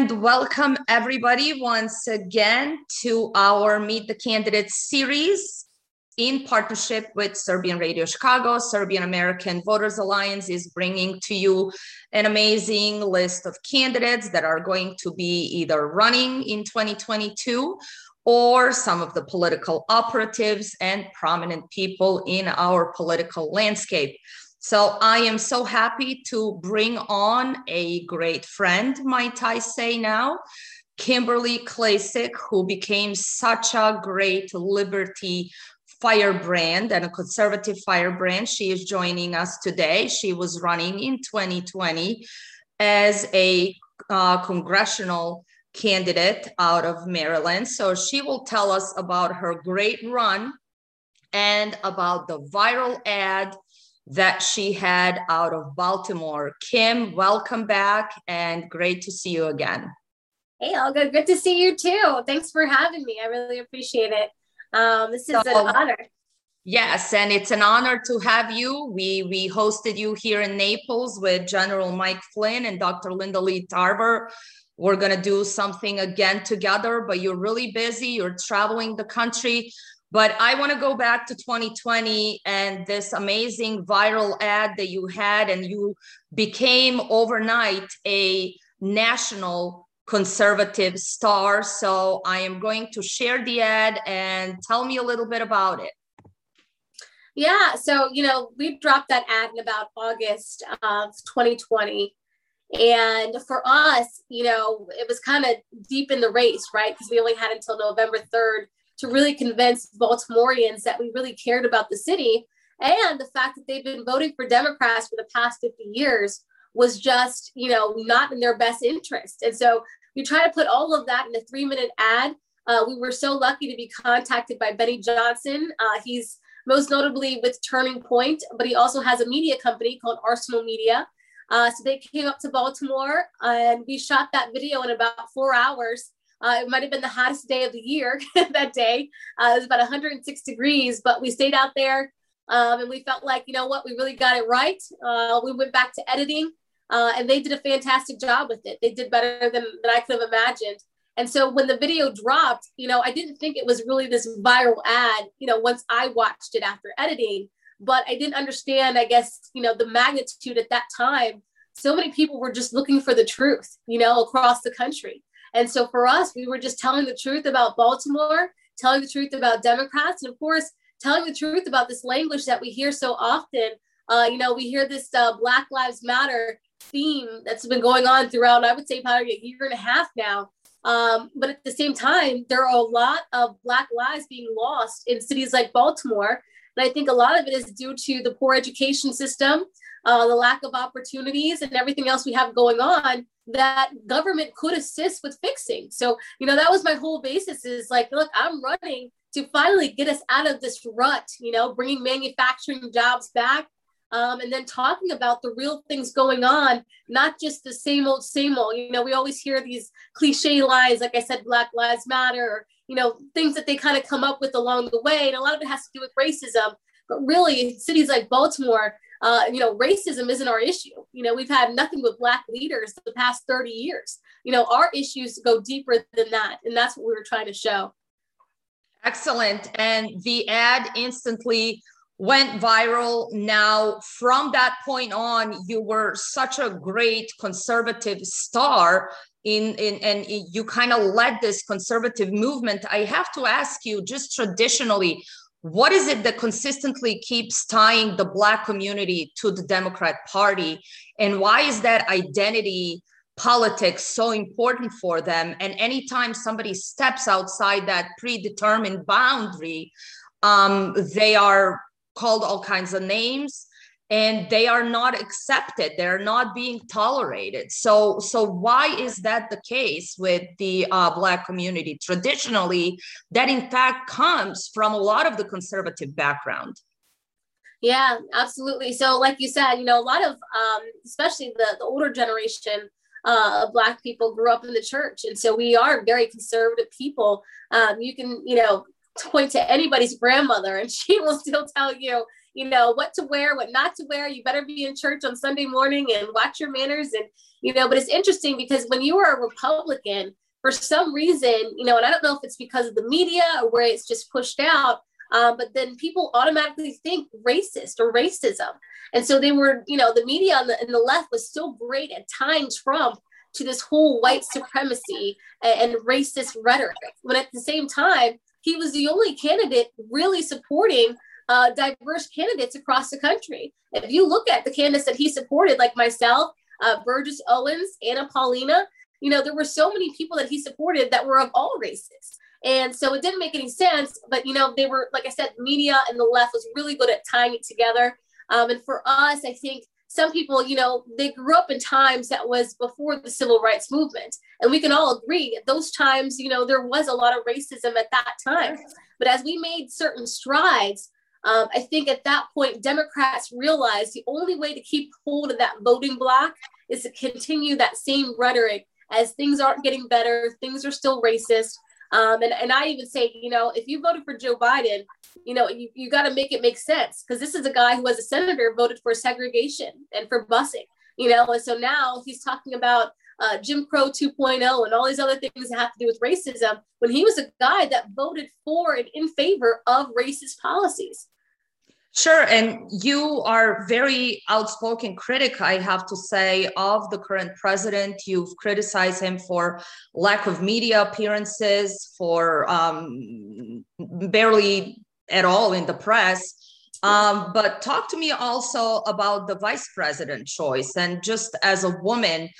and welcome everybody once again to our Meet the Candidates series in partnership with Serbian Radio Chicago. Serbian American Voters Alliance is bringing to you an amazing list of candidates that are going to be either running in 2022 or some of the political operatives and prominent people in our political landscape. So I am so happy to bring on a great friend, might I say now, Kimberly Klacik, who became such a great liberty firebrand and a conservative firebrand. She is joining us today. She was running in 2020 as a uh, congressional candidate out of Maryland. So she will tell us about her great run and about the viral ad that she had out of Baltimore. Kim, welcome back and great to see you again. Hey, Olga, good to see you too. Thanks for having me. I really appreciate it. Um, this is so, an honor. Yes, and it's an honor to have you. We we hosted you here in Naples with General Mike Flynn and Dr. Linda Lee Tarver. We're gonna do something again together, but you're really busy. You're traveling the country. But I want to go back to 2020 and this amazing viral ad that you had, and you became overnight a national conservative star. So I am going to share the ad and tell me a little bit about it. Yeah, so you know, we dropped that ad in about August of 2020. And for us, you know, it was kind of deep in the race, right? Because we only had until November 3rd to really convince Baltimoreans that we really cared about the city. And the fact that they've been voting for Democrats for the past 50 years was just, you know, not in their best interest. And so we try to put all of that in a three minute ad. Uh, we were so lucky to be contacted by Benny Johnson. Uh, he's most notably with Turning Point, but he also has a media company called Arsenal Media. Uh, so they came up to Baltimore and we shot that video in about four hours uh, it might have been the hottest day of the year that day. Uh, it was about 106 degrees, but we stayed out there um, and we felt like, you know what, we really got it right. Uh, we went back to editing uh, and they did a fantastic job with it. They did better than, than I could have imagined. And so when the video dropped, you know, I didn't think it was really this viral ad, you know, once I watched it after editing, but I didn't understand, I guess, you know, the magnitude at that time. So many people were just looking for the truth, you know, across the country. And so for us, we were just telling the truth about Baltimore, telling the truth about Democrats, and of course, telling the truth about this language that we hear so often. Uh, you know, we hear this uh, Black Lives Matter theme that's been going on throughout, I would say, probably a year and a half now. Um, but at the same time, there are a lot of Black lives being lost in cities like Baltimore. And I think a lot of it is due to the poor education system, uh, the lack of opportunities, and everything else we have going on that government could assist with fixing. So, you know, that was my whole basis is like, look, I'm running to finally get us out of this rut, you know, bringing manufacturing jobs back. Um, and then talking about the real things going on, not just the same old, same old. You know, we always hear these cliche lines, like I said, Black Lives Matter, or, you know, things that they kind of come up with along the way. And a lot of it has to do with racism. But really, cities like Baltimore, uh, you know, racism isn't our issue. You know, we've had nothing but black leaders the past 30 years. You know, our issues go deeper than that. And that's what we were trying to show. Excellent. And the ad instantly went viral. Now, from that point on, you were such a great conservative star in, in and you kind of led this conservative movement. I have to ask you, just traditionally, what is it that consistently keeps tying the black community to the democrat party? And why is that identity politics so important for them? And anytime somebody steps outside that predetermined boundary um, they are called all kinds of names and they are not accepted. They're not being tolerated. So so why is that the case with the uh, black community? Traditionally that in fact comes from a lot of the conservative background. Yeah absolutely. So like you said you know a lot of um, especially the, the older generation uh, black people grew up in the church. And so we are very conservative people. Um, you can you know point to anybody's grandmother and she will still tell you you know, what to wear, what not to wear. You better be in church on Sunday morning and watch your manners. And, you know, but it's interesting because when you are a Republican, for some reason, you know, and I don't know if it's because of the media or where it's just pushed out, um, but then people automatically think racist or racism. And so they were, you know, the media on the, the left was so great at tying Trump to this whole white supremacy and, and racist rhetoric. When at the same time, he was the only candidate really supporting uh, diverse candidates across the country. If you look at the candidates that he supported, like myself, uh, Burgess Owens, Anna Paulina, you know, there were so many people that he supported that were of all races. And so it didn't make any sense. But, you know, they were, like I said, media and the left was really good at tying it together. Um, and for us, I think some people, you know, they grew up in times that was before the civil rights movement. And we can all agree at those times, you know, there was a lot of racism at that time. But as we made certain strides, um, I think at that point, Democrats realized the only way to keep hold of that voting block is to continue that same rhetoric as things aren't getting better, things are still racist. Um, and, and I even say, you know, if you voted for Joe Biden, you know, you, you got to make it make sense because this is a guy who, as a senator, voted for segregation and for busing, you know, and so now he's talking about uh, Jim Crow 2.0 and all these other things that have to do with racism when he was a guy that voted for and in favor of racist policies. Sure. And you are very outspoken critic, I have to say, of the current president. You've criticized him for lack of media appearances, for um, barely at all in the press. Um, but talk to me also about the vice president choice. And just as a woman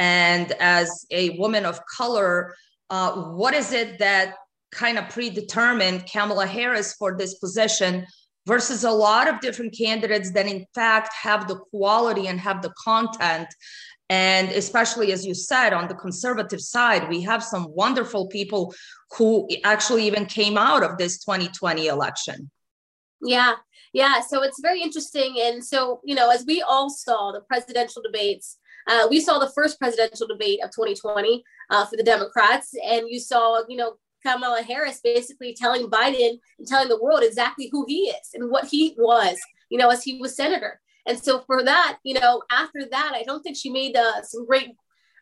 and as a woman of color, uh, what is it that kind of predetermined Kamala Harris for this position? versus a lot of different candidates that in fact have the quality and have the content? And especially as you said on the conservative side we have some wonderful people who actually even came out of this 2020 election. Yeah yeah. So it's very interesting. And so you know as we all saw the presidential debates uh, we saw the first presidential debate of 2020 uh, for the democrats and you saw you know Kamala Harris basically telling Biden and telling the world exactly who he is and what he was, you know, as he was senator. And so for that, you know, after that, I don't think she made uh, some great,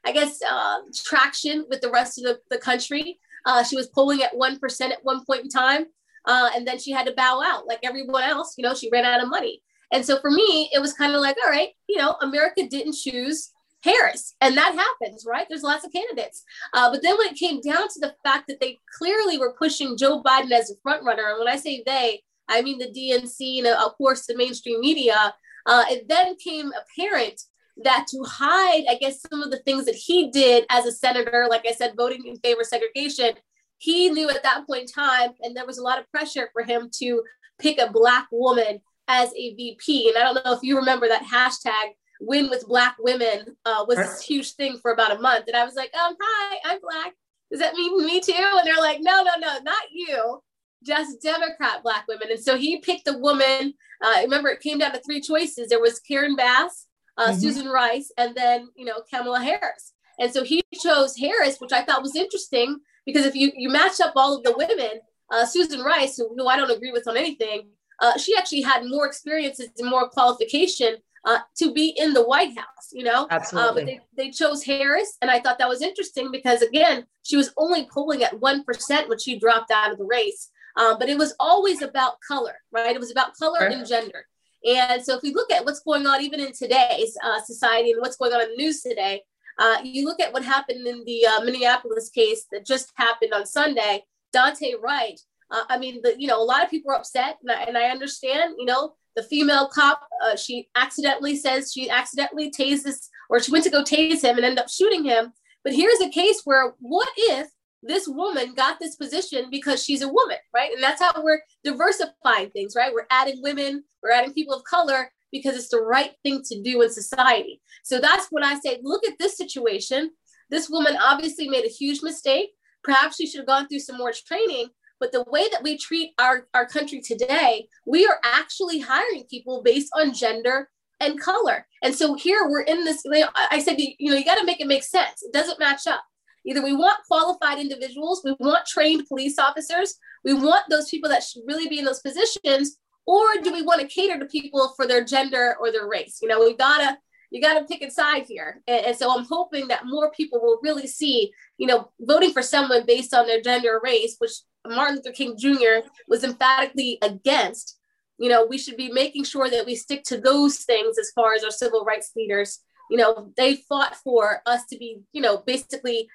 I guess, uh, traction with the rest of the, the country. Uh, she was polling at 1% at one point in time. Uh, and then she had to bow out like everyone else, you know, she ran out of money. And so for me, it was kind of like, all right, you know, America didn't choose Harris. And that happens, right? There's lots of candidates. Uh, but then when it came down to the fact that they clearly were pushing Joe Biden as a front runner, and when I say they, I mean the DNC and of course the mainstream media, uh, it then came apparent that to hide, I guess, some of the things that he did as a senator, like I said, voting in favor of segregation, he knew at that point in time, and there was a lot of pressure for him to pick a Black woman as a VP. And I don't know if you remember that hashtag win with black women uh, was this huge thing for about a month. And I was like, um, hi, I'm black. Does that mean me too? And they're like, no, no, no, not you, just Democrat black women. And so he picked a woman. Uh, remember, it came down to three choices. There was Karen Bass, uh, mm-hmm. Susan Rice, and then you know Kamala Harris. And so he chose Harris, which I thought was interesting because if you you match up all of the women, uh, Susan Rice, who, who I don't agree with on anything, uh, she actually had more experiences and more qualification uh, to be in the White House, you know? Absolutely. Uh, but they, they chose Harris. And I thought that was interesting because, again, she was only polling at 1% when she dropped out of the race. Um, but it was always about color, right? It was about color right. and gender. And so if we look at what's going on even in today's uh, society and what's going on in the news today, uh, you look at what happened in the uh, Minneapolis case that just happened on Sunday, Daunte Wright. Uh, I mean, the, you know, a lot of people are upset, and I, and I understand. You know, the female cop, uh, she accidentally says she accidentally tases, or she went to go tase him and end up shooting him. But here's a case where what if this woman got this position because she's a woman, right? And that's how we're diversifying things, right? We're adding women, we're adding people of color because it's the right thing to do in society. So that's when I say, look at this situation. This woman obviously made a huge mistake. Perhaps she should have gone through some more training, but the way that we treat our, our country today, we are actually hiring people based on gender and color. And so here we're in this, I said, you know, you got to make it make sense. It doesn't match up. Either we want qualified individuals, we want trained police officers, we want those people that should really be in those positions, or do we want to cater to people for their gender or their race? You know, we've gotta you got to pick a side here. And, and, so I'm hoping that more people will really see, you know, voting for someone based on their gender or race, which Martin Luther King Jr. was emphatically against. You know, we should be making sure that we stick to those things as far as our civil rights leaders. You know, they fought for us to be, you know, basically,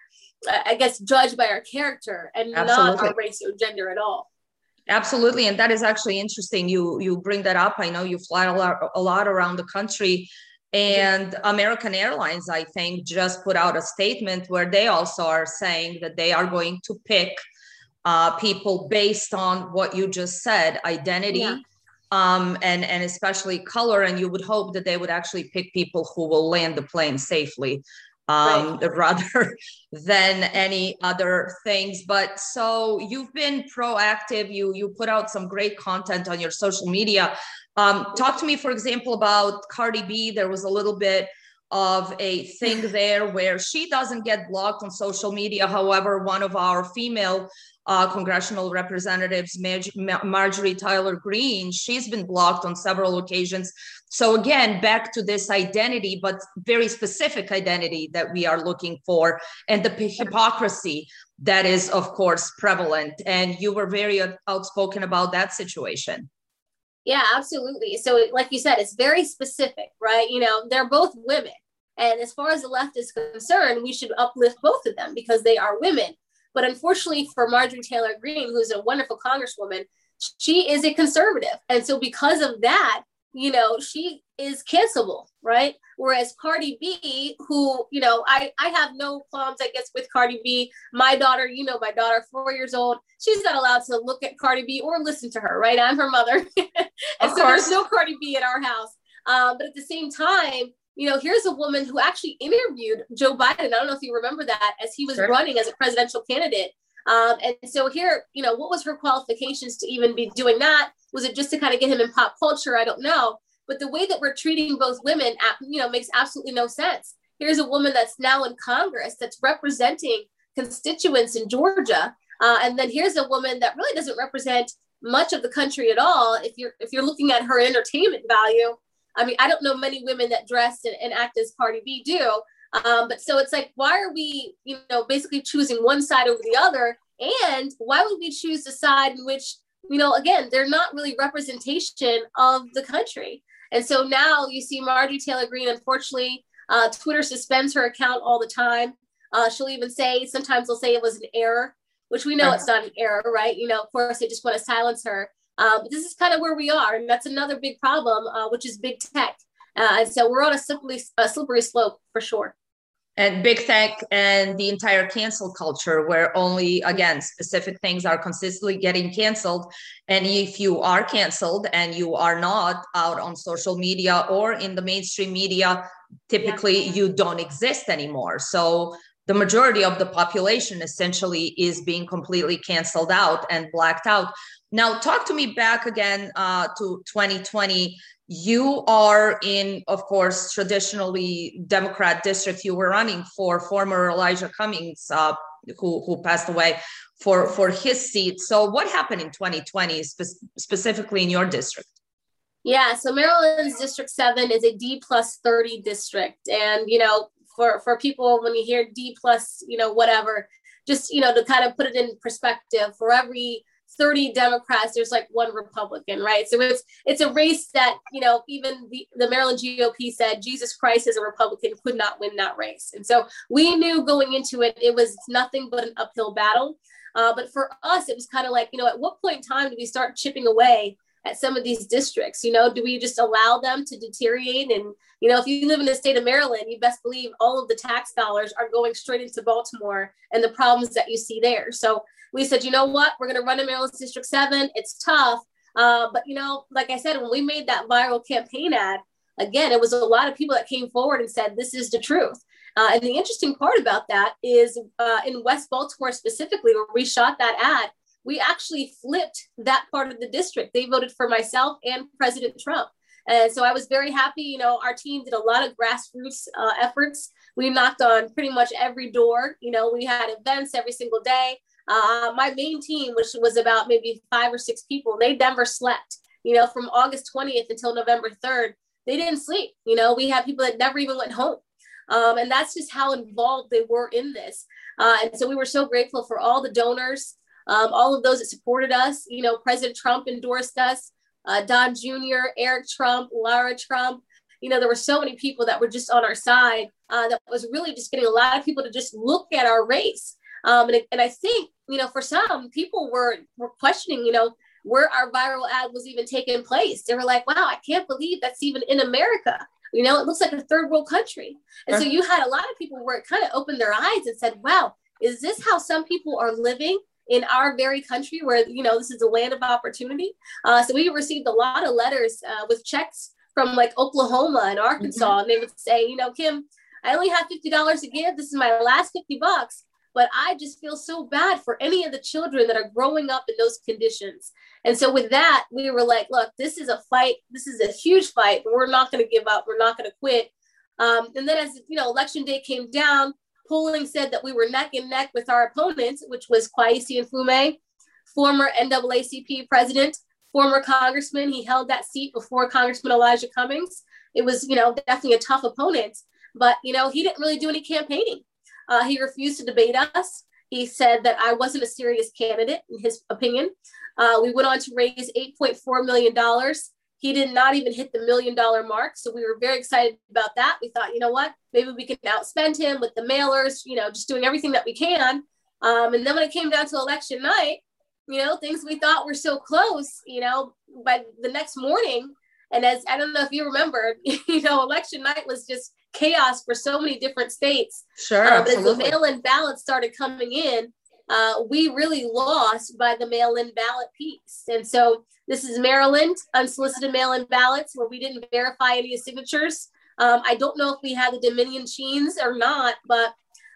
I guess, judged by our character and Absolutely. not our race or gender at all. Absolutely, and that is actually interesting. You you bring that up. I know you fly a lot, a lot around the country and American Airlines, I think, just put out a statement where they also are saying that they are going to pick uh, people based on what you just said identity. Yeah. Um, and and especially color, and you would hope that they would actually pick people who will land the plane safely, um, right. rather than any other things. But so you've been proactive. You you put out some great content on your social media. Um, talk to me, for example, about Cardi B. There was a little bit of a thing there where she doesn't get blocked on social media. However, one of our female uh, congressional representatives, Marjorie Taylor Greene, she's been blocked on several occasions. So, again, back to this identity, but very specific identity that we are looking for, and the hypocrisy that is, of course, prevalent. And you were very outspoken about that situation. Yeah, absolutely. So, like you said, it's very specific, right? You know, they're both women. And as far as the left is concerned, we should uplift both of them because they are women. But unfortunately for Marjorie Taylor Greene, who's a wonderful congresswoman, she is a conservative. And so, because of that, you know, she is cancelable, right? Whereas Cardi B, who, you know, I, I have no qualms, I guess, with Cardi B. My daughter, you know, my daughter, four years old, she's not allowed to look at Cardi B or listen to her, right? I'm her mother. and of so course. there's no Cardi B in our house. Um, but at the same time, you know, here's a woman who actually interviewed Joe Biden. I don't know if you remember that as he was sure. running as a presidential candidate. Um, and so here, you know, what was her qualifications to even be doing that? Was it just to kind of get him in pop culture? I don't know. But the way that we're treating both women, you know, makes absolutely no sense. Here's a woman that's now in Congress that's representing constituents in Georgia, uh, and then here's a woman that really doesn't represent much of the country at all. If you're if you're looking at her entertainment value, I mean, I don't know many women that dress and, and act as Cardi B do. Um, but so it's like, why are we, you know, basically choosing one side over the other? And why would we choose the side in which, you know, again, they're not really representation of the country. And so now you see Marjorie Taylor Greene, unfortunately, uh, Twitter suspends her account all the time. Uh, she'll even say, sometimes they'll say it was an error, which we know it's not an error, right? You know, of course, they just want to silence her. Um, but this is kind of where we are. And that's another big problem, uh, which is big tech. Uh, and so we're on a slippery, a slippery slope for sure and big tech and the entire cancel culture where only again specific things are consistently getting canceled. And if you are canceled and you are not out on social media or in the mainstream media typically yeah. you don't exist anymore. So the majority of the population essentially is being completely canceled out and blacked out. Now talk to me back again uh, to 2020 you are in, of course, traditionally Democrat district. You were running for former Elijah Cummings, uh, who who passed away, for for his seat. So, what happened in 2020, spe- specifically in your district? Yeah, so Maryland's District Seven is a D plus 30 district, and you know, for for people when you hear D plus, you know, whatever, just you know, to kind of put it in perspective, for every 30 Democrats, there's like one Republican, right? So it's it's a race that, you know, even the, the Maryland GOP said Jesus Christ as a Republican could not win that race. And so we knew going into it, it was nothing but an uphill battle. Uh, but for us, it was kind of like, you know, at what point in time do we start chipping away at some of these districts? You know, do we just allow them to deteriorate? And, you know, if you live in the state of Maryland, you best believe all of the tax dollars are going straight into Baltimore and the problems that you see there. So we said, you know what, we're going to run in Maryland District 7. It's tough. Uh, but, you know, like I said, when we made that viral campaign ad, again, it was a lot of people that came forward and said, this is the truth. Uh, and the interesting part about that is uh, in West Baltimore specifically, where we shot that ad, we actually flipped that part of the district. They voted for myself and President Trump. And so I was very happy. You know, our team did a lot of grassroots uh, efforts. We knocked on pretty much every door. You know, we had events every single day. Uh, my main team, which was about maybe five or six people, they never slept. you know, from August 20th until November 3rd, they didn't sleep. You know, we had people that never even went home. Um, and that's just how involved they were in this. Uh, and so we were so grateful for all the donors, um, all of those that supported us. You know, President Trump endorsed us, uh, Don Jr., Eric Trump, Lara Trump. You know, there were so many people that were just on our side uh, that was really just getting a lot of people to just look at our race. Um, and, and I think, you know, for some people were, were questioning, you know, where our viral ad was even taking place. They were like, wow, I can't believe that's even in America. You know, it looks like a third world country. And so you had a lot of people where it kind of opened their eyes and said, wow, is this how some people are living? In our very country where you know this is a land of opportunity uh, so we received a lot of letters uh, with checks from like oklahoma and arkansas mm-hmm. and they would say you know kim i only have $50 to give this is my last 50 bucks but I just feel so bad for any of the children that are growing up in those conditions. And so with that, we were like, look, this is a fight. This is a huge fight. But We're not going to give up. We're not going to quit. Um, and then as you know, election day came down, polling said that we were neck and neck with our opponents, which was Kweisi Mfume, former NAACP president, former congressman. He held that seat before Congressman Elijah Cummings. It was, you know, definitely a tough opponent, but you know, he didn't really do any campaigning. Uh, he refused to debate us. He said that I wasn't a serious candidate, in his opinion. Uh, we went on to raise $8.4 million. He did not even hit the million dollar mark. So we were very excited about that. We thought, you know what, maybe we can outspend him with the mailers, you know, just doing everything that we can. Um, and then when it came down to election night, you know, things we thought were so close, you know, by the next morning, and as I don't know if you remember, you know, election night was just chaos for so many different states. Sure. Uh, as the mail in ballots started coming in, uh, we really lost by the mail in ballot piece. And so this is Maryland, unsolicited mail in ballots, where we didn't verify any signatures. Um, I don't know if we had the Dominion Sheens or not, but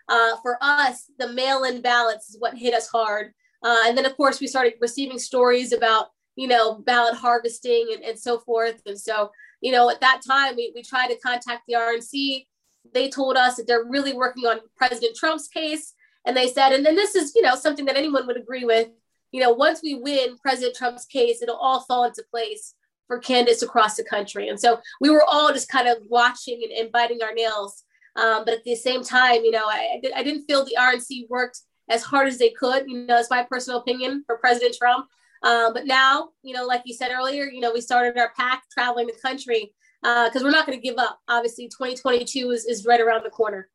uh, for us, the mail in ballots is what hit us hard. Uh, and then, of course, we started receiving stories about you know, ballot harvesting and, and so forth. And so, you know, at that time, we, we tried to contact the RNC. They told us that they're really working on President Trump's case. And they said, and then this is, you know, something that anyone would agree with, you know, once we win President Trump's case, it'll all fall into place for candidates across the country. And so we were all just kind of watching and, and biting our nails. Um, but at the same time, you know, I, I didn't feel the RNC worked as hard as they could. You know, it's my personal opinion for President Trump. Um, but now, you know, like you said earlier, you know, we started our pack traveling the country because uh, we're not going to give up. Obviously, 2022 is, is right around the corner.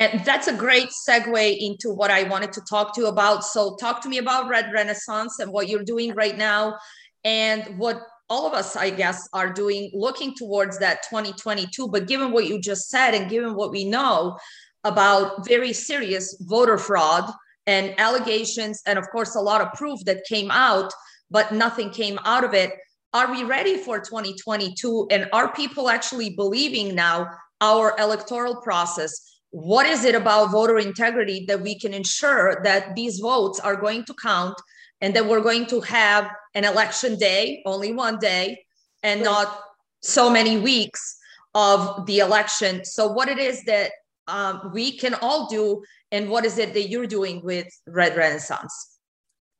And that's a great segue into what I wanted to talk to you about. So, talk to me about Red Renaissance and what you're doing right now, and what all of us, I guess, are doing looking towards that 2022. But given what you just said, and given what we know about very serious voter fraud and allegations, and of course, a lot of proof that came out, but nothing came out of it. Are we ready for 2022? And are people actually believing now our electoral process? What is it about voter integrity that we can ensure that these votes are going to count and that we're going to have an election day, only one day, and not so many weeks of the election? So, what it is that um, we can all do and what is it that you're doing with red renaissance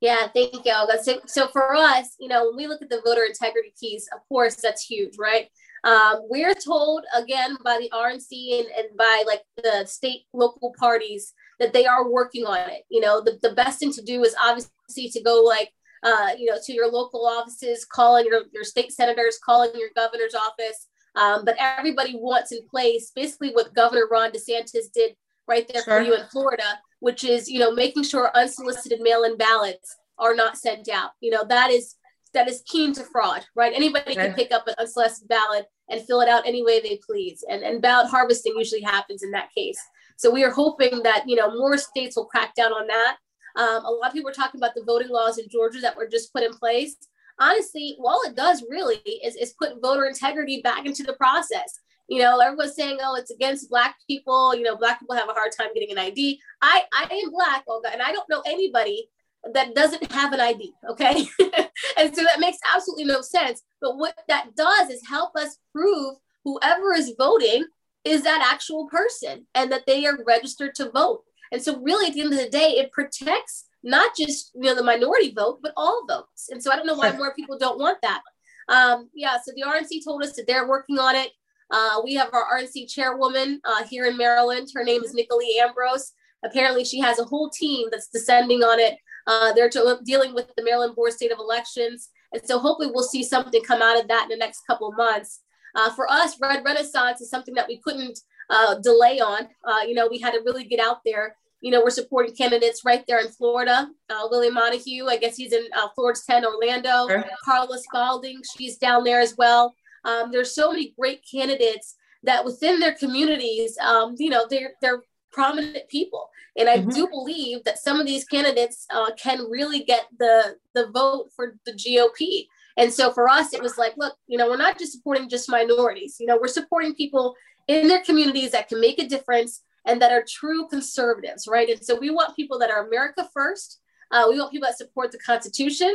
yeah thank you Olga. So, so for us you know when we look at the voter integrity piece of course that's huge right um, we're told again by the rnc and, and by like the state local parties that they are working on it you know the, the best thing to do is obviously to go like uh, you know to your local offices calling your, your state senators calling your governor's office um, but everybody wants in place basically what Governor Ron DeSantis did right there sure. for you in Florida, which is you know making sure unsolicited mail-in ballots are not sent out. You know that is that is keen to fraud, right? Anybody can pick up an unsolicited ballot and fill it out any way they please, and and ballot harvesting usually happens in that case. So we are hoping that you know more states will crack down on that. Um, a lot of people are talking about the voting laws in Georgia that were just put in place honestly, all it does really is, is put voter integrity back into the process. You know, everyone's saying, oh, it's against Black people. You know, Black people have a hard time getting an ID. I, I am Black, Olga, and I don't know anybody that doesn't have an ID. Okay. and so that makes absolutely no sense. But what that does is help us prove whoever is voting is that actual person and that they are registered to vote. And so, really, at the end of the day, it protects not just you know the minority vote, but all votes. And so I don't know why more people don't want that. Um, yeah, so the RNC told us that they're working on it. Uh, we have our RNC chairwoman uh, here in Maryland. Her name is Nicolee Ambrose. Apparently, she has a whole team that's descending on it. Uh, they're dealing with the Maryland Board State of Elections. And so hopefully we'll see something come out of that in the next couple of months. Uh, for us, Red Renaissance is something that we couldn't uh, delay on. Uh, you know, we had to really get out there. You know, we're supporting candidates right there in Florida. Uh, Willie Montague, I guess he's in uh, Florida 10, Orlando. Sure. Carla Spalding, she's down there as well. Um, there's so many great candidates that within their communities, um, you know, they're they're prominent people. And I mm-hmm. do believe that some of these candidates uh, can really get the the vote for the GOP. And so for us, it was like, look, you know, we're not just supporting just minorities. You know, we're supporting people in their communities that can make a difference and that are true conservatives, right? And so we want people that are America first. Uh, we want people that support the Constitution.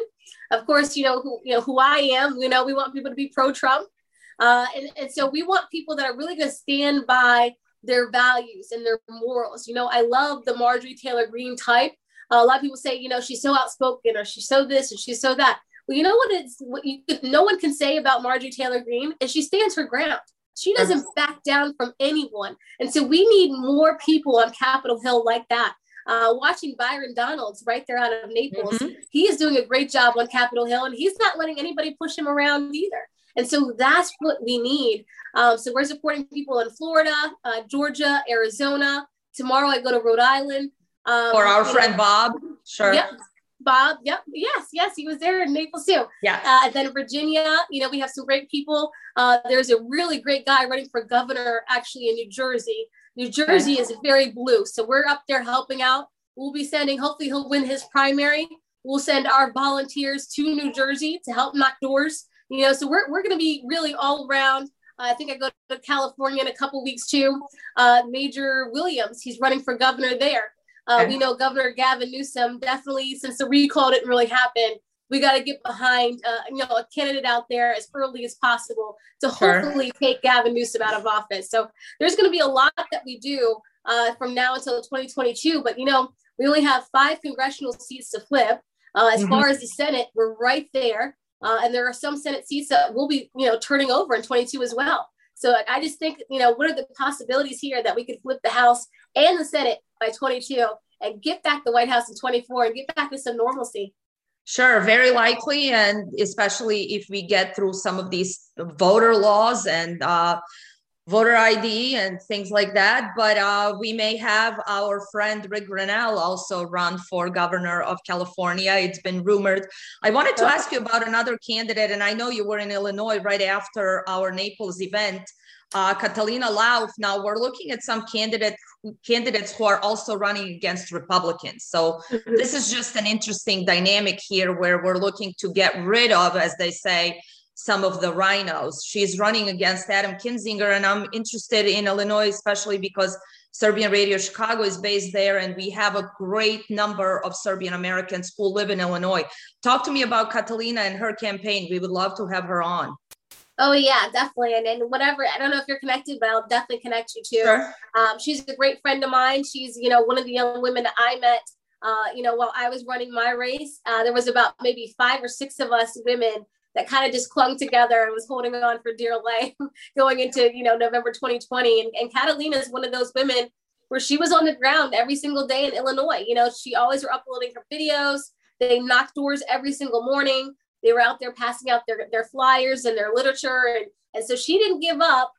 Of course, you know who you know who I am. You know, we want people to be pro-Trump, uh, and and so we want people that are really going to stand by their values and their morals. You know, I love the Marjorie Taylor Greene type. Uh, a lot of people say, you know, she's so outspoken or she's so this and she's so that. Well, you know what? It's what you no one can say about Marjorie Taylor Greene is she stands her ground. She doesn't back down from anyone, and so we need more people on Capitol Hill like that. Uh, watching Byron Donalds right there out of Naples, mm-hmm. he is doing a great job on Capitol Hill, and he's not letting anybody push him around either. And so that's what we need. Um, so we're supporting people in Florida, uh, Georgia, Arizona. Tomorrow I go to Rhode Island. Um, or our friend know, Bob. Sure. Yep. Bob. Yep. Yes. Yes. He was there in Naples too. Yeah. Uh, then Virginia, you know, we have some great people. Uh, there's a really great guy running for governor actually in New Jersey. New Jersey is very blue. So we're up there helping out. We'll be sending, hopefully, he'll win his primary. We'll send our volunteers to New Jersey to help knock doors you know, so we're, we're going to be really all around. Uh, I think I go to California in a couple weeks too. Uh, Major Williams, he's running for governor there. Uh, okay. We know Governor Gavin Newsom definitely, since the recall didn't really happen, we got to get behind, uh, you know, a candidate out there as early as possible to sure. hopefully take Gavin Newsom out of office. So there's going to be a lot that we do uh, from now until 2022. But you know, we only have five congressional seats to flip. Uh, as mm-hmm. far as the Senate, we're right there. Uh, and there are some Senate seats that will be, you know, turning over in 22 as well. So I just think, you know, what are the possibilities here that we could flip the House and the Senate by 22 and get back the White House in 24 and get back to some normalcy? Sure, very likely, and especially if we get through some of these voter laws and uh, voter ID and things like that. But uh, we may have our friend Rick Grenell also run for governor of California. It's been rumored. I wanted to ask you about another candidate, and I know you were in Illinois right after our Naples event. Uh, Catalina Lauf. Now we're looking at some candidate candidates who are also running against Republicans. So mm-hmm. this is just an interesting dynamic here, where we're looking to get rid of, as they say, some of the RINOs. She's running against Adam Kinzinger, and I'm interested in Illinois, especially because Serbian Radio Chicago is based there, and we have a great number of Serbian Americans who live in Illinois. Talk to me about Catalina and her campaign. We would love to have her on. Oh yeah, definitely. And, whatever, I don't know if you're connected, but I'll definitely connect you too. Sure. Um, she's a great friend of mine. She's, you know, one of the young women that I met, uh, you know, while I was running my race. Uh, there was about maybe five or six of us women that kind of just clung together and was holding on for dear life going into you know November 2020. And, and Catalina is one of those women where she was on the ground every single day in Illinois. You know, she always were uploading her videos. They knocked doors every single morning. They were out there passing out their, their flyers and their literature. And, and so she didn't give up.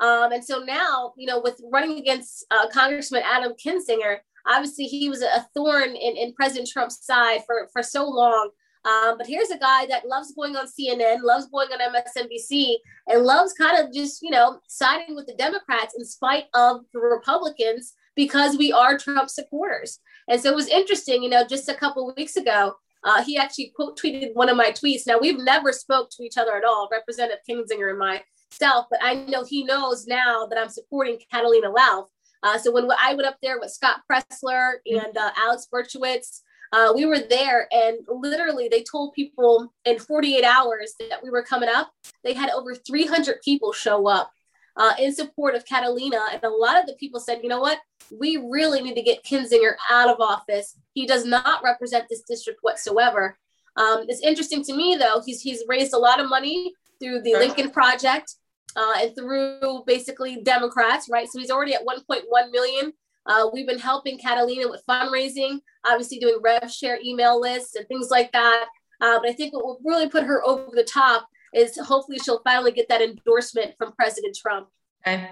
Um, and so now, you know, with running against uh, Congressman Adam Kinzinger, obviously he was a thorn in, in President Trump's side for, for so long. Um, but here's a guy that loves going on CNN, loves going on MSNBC, and loves kind of just, you know, siding with the Democrats in spite of the Republicans because we are Trump supporters. And so it was interesting, you know, just a couple weeks ago, uh, he actually quote tweeted one of my tweets. Now we've never spoke to each other at all, Representative Kinzinger and myself, but I know he knows now that I'm supporting Catalina Lauf. Uh, so when I went up there with Scott Presler and uh, Alex Bruesewitz, uh, we were there and literally they told people in 48 hours that we were coming up. They had over 300 people show up uh, in support of Catalina. And a lot of the people said, you know what? We really need to get Kinzinger out of office. He does not represent this district whatsoever. Um, it's interesting to me, though, he's, he's raised a lot of money through the Lincoln Project uh, and through basically Democrats, right? So he's already at 1.1 million. Uh, we've been helping Catalina with fundraising, obviously doing rev share email lists and things like that. Uh, but I think what will really put her over the top is hopefully she'll finally get that endorsement from President Trump. Okay.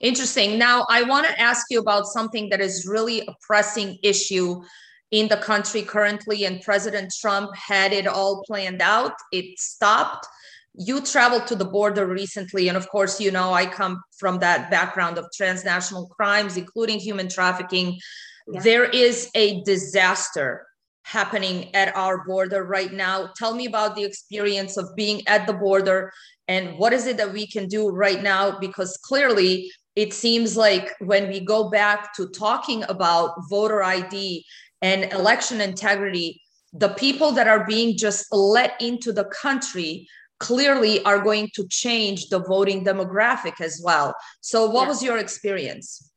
Interesting. Now, I want to ask you about something that is really a pressing issue in the country currently, and President Trump had it all planned out. It stopped. You traveled to the border recently, and of course, you know I come from that background of transnational crimes, including human trafficking. Yeah. There is a disaster happening at our border right now. Tell me about the experience of being at the border and what is it that we can do right now? Because clearly, it seems like when we go back to talking about voter ID and election integrity, the people that are being just let into the country clearly are going to change the voting demographic as well. So, what yeah. was your experience?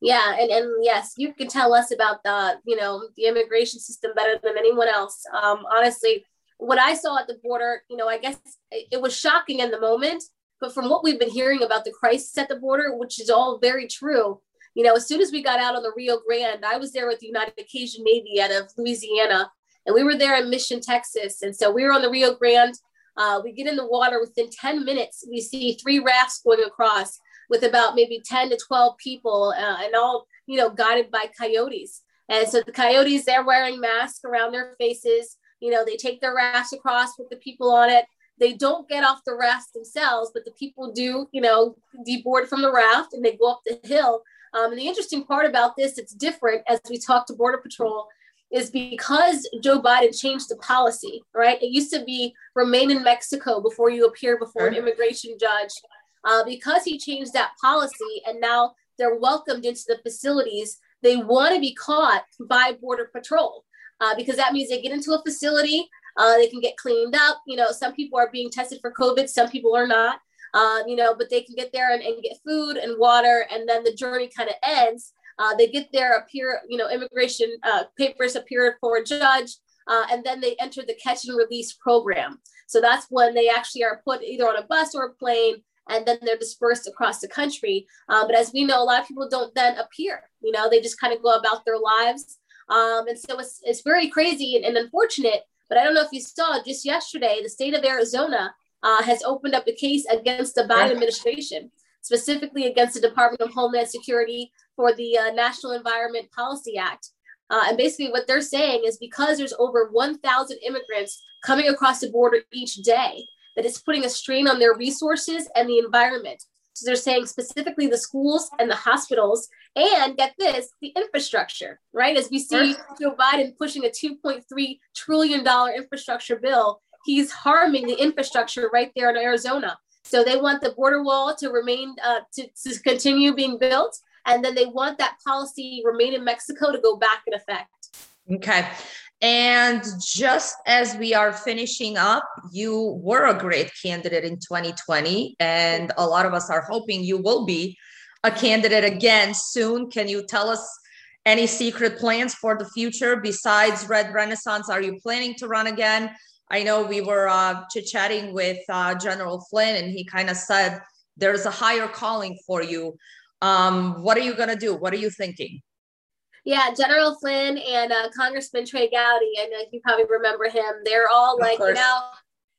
Yeah, and, and yes, you can tell us about the you know the immigration system better than anyone else. Um, honestly, what I saw at the border, you know, I guess it was shocking in the moment, but from what we've been hearing about the crisis at the border, which is all very true, you know, as soon as we got out on the Rio Grande, I was there with the United Cajun Navy out of Louisiana, and we were there in Mission, Texas, and so we were on the Rio Grande. Uh, we get in the water within 10 minutes, we see three rafts going across with about maybe 10 to 12 people uh, and all, you know, guided by coyotes. And so the coyotes, they're wearing masks around their faces. You know, they take their rafts across with the people on it. They don't get off the raft themselves, but the people do, you know, deboard from the raft and they go up the hill. Um, and the interesting part about this, it's different as we talk to Border Patrol, is because Joe Biden changed the policy, right? It used to be remain in Mexico before you appear before an immigration judge uh, because he changed that policy and now they're welcomed into the facilities, they want to be caught by Border Patrol uh, because that means they get into a facility, uh, they can get cleaned up. You know, some people are being tested for COVID, some people are not. Um, you know, but they can get there and, and, get food and water, and then the journey kind of ends. Uh, they get there, appear, you know, immigration uh, papers appear for a judge, uh, and then they enter the catch and release program. So that's when they actually are put either on a bus or a plane and then they're dispersed across the country. Um, but as we know, a lot of people don't then appear. You know, they just kind of go about their lives. Um, and so it's, it's very crazy and, and, unfortunate. But I don't know if you saw just yesterday, the state of Arizona uh, has opened up a case against the Biden administration, specifically against the Department of Homeland Security for the uh, National Environment Policy Act. Uh, and basically, what they're saying is because there's over 1,000 immigrants coming across the border each day, that it's putting a strain on their resources and the environment. So they're saying specifically the schools and the hospitals, and get this, the infrastructure, right? As we see Joe Biden pushing a $2.3 trillion infrastructure bill, he's harming the infrastructure right there in Arizona. So they want the border wall to remain, uh, to, to continue being built. And then they want that policy remain in Mexico to go back in effect. Okay. And just as we are finishing up, you were a great candidate in 2020, and a lot of us are hoping you will be a candidate again soon. Can you tell us any secret plans for the future besides Red Renaissance? Are you planning to run again? I know we were uh, chit chatting with uh, General Flynn, and he kind of said there's a higher calling for you. Um, what are you going to do? What are you thinking? Yeah, General Flynn and uh, Congressman Trey Gowdy. I know you probably remember him. They're all like, you know,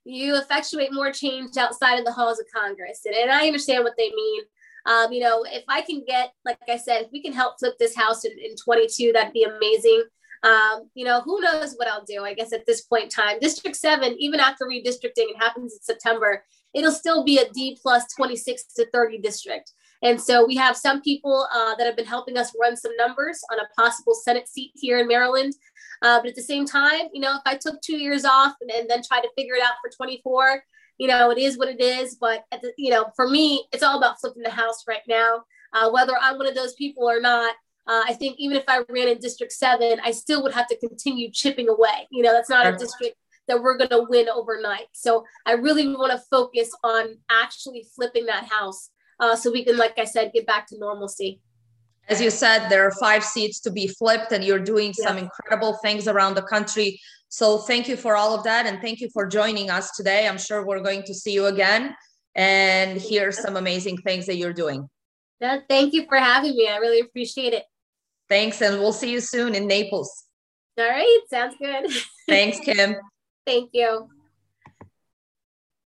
you effectuate more change outside of the halls of Congress. And, and I understand what they mean. Um, you know, if I can get, like I said, if we can help flip this house in, in 22, that'd be amazing. Um, you know, who knows what I'll do, I guess, at this point in time. District 7, even after redistricting, it happens in September, it'll still be a D plus 26 to 30 district. And so we have some people uh, that have been helping us run some numbers on a possible Senate seat here in Maryland. Uh, but at the same time, you know, if I took two years off and, and then try to figure it out for 24, you know, it is what it is. But, the, you know, for me, it's all about flipping the house right now. Uh, whether I'm one of those people or not, uh, I think even if I ran in District 7, I still would have to continue chipping away. You know, that's not a district that we're going to win overnight. So I really want to focus on actually flipping that house uh, so we can, like I said, get back to normalcy. As you said, there are five seats to be flipped, and you're doing some incredible things around the country. So thank you for all of that, and thank you for joining us today. I'm sure we're going to see you again and hear some amazing things that you're doing. Yeah, thank you for having me. I really appreciate it. Thanks, and we'll see you soon in Naples. All right, sounds good. Thanks, Kim. Thank you.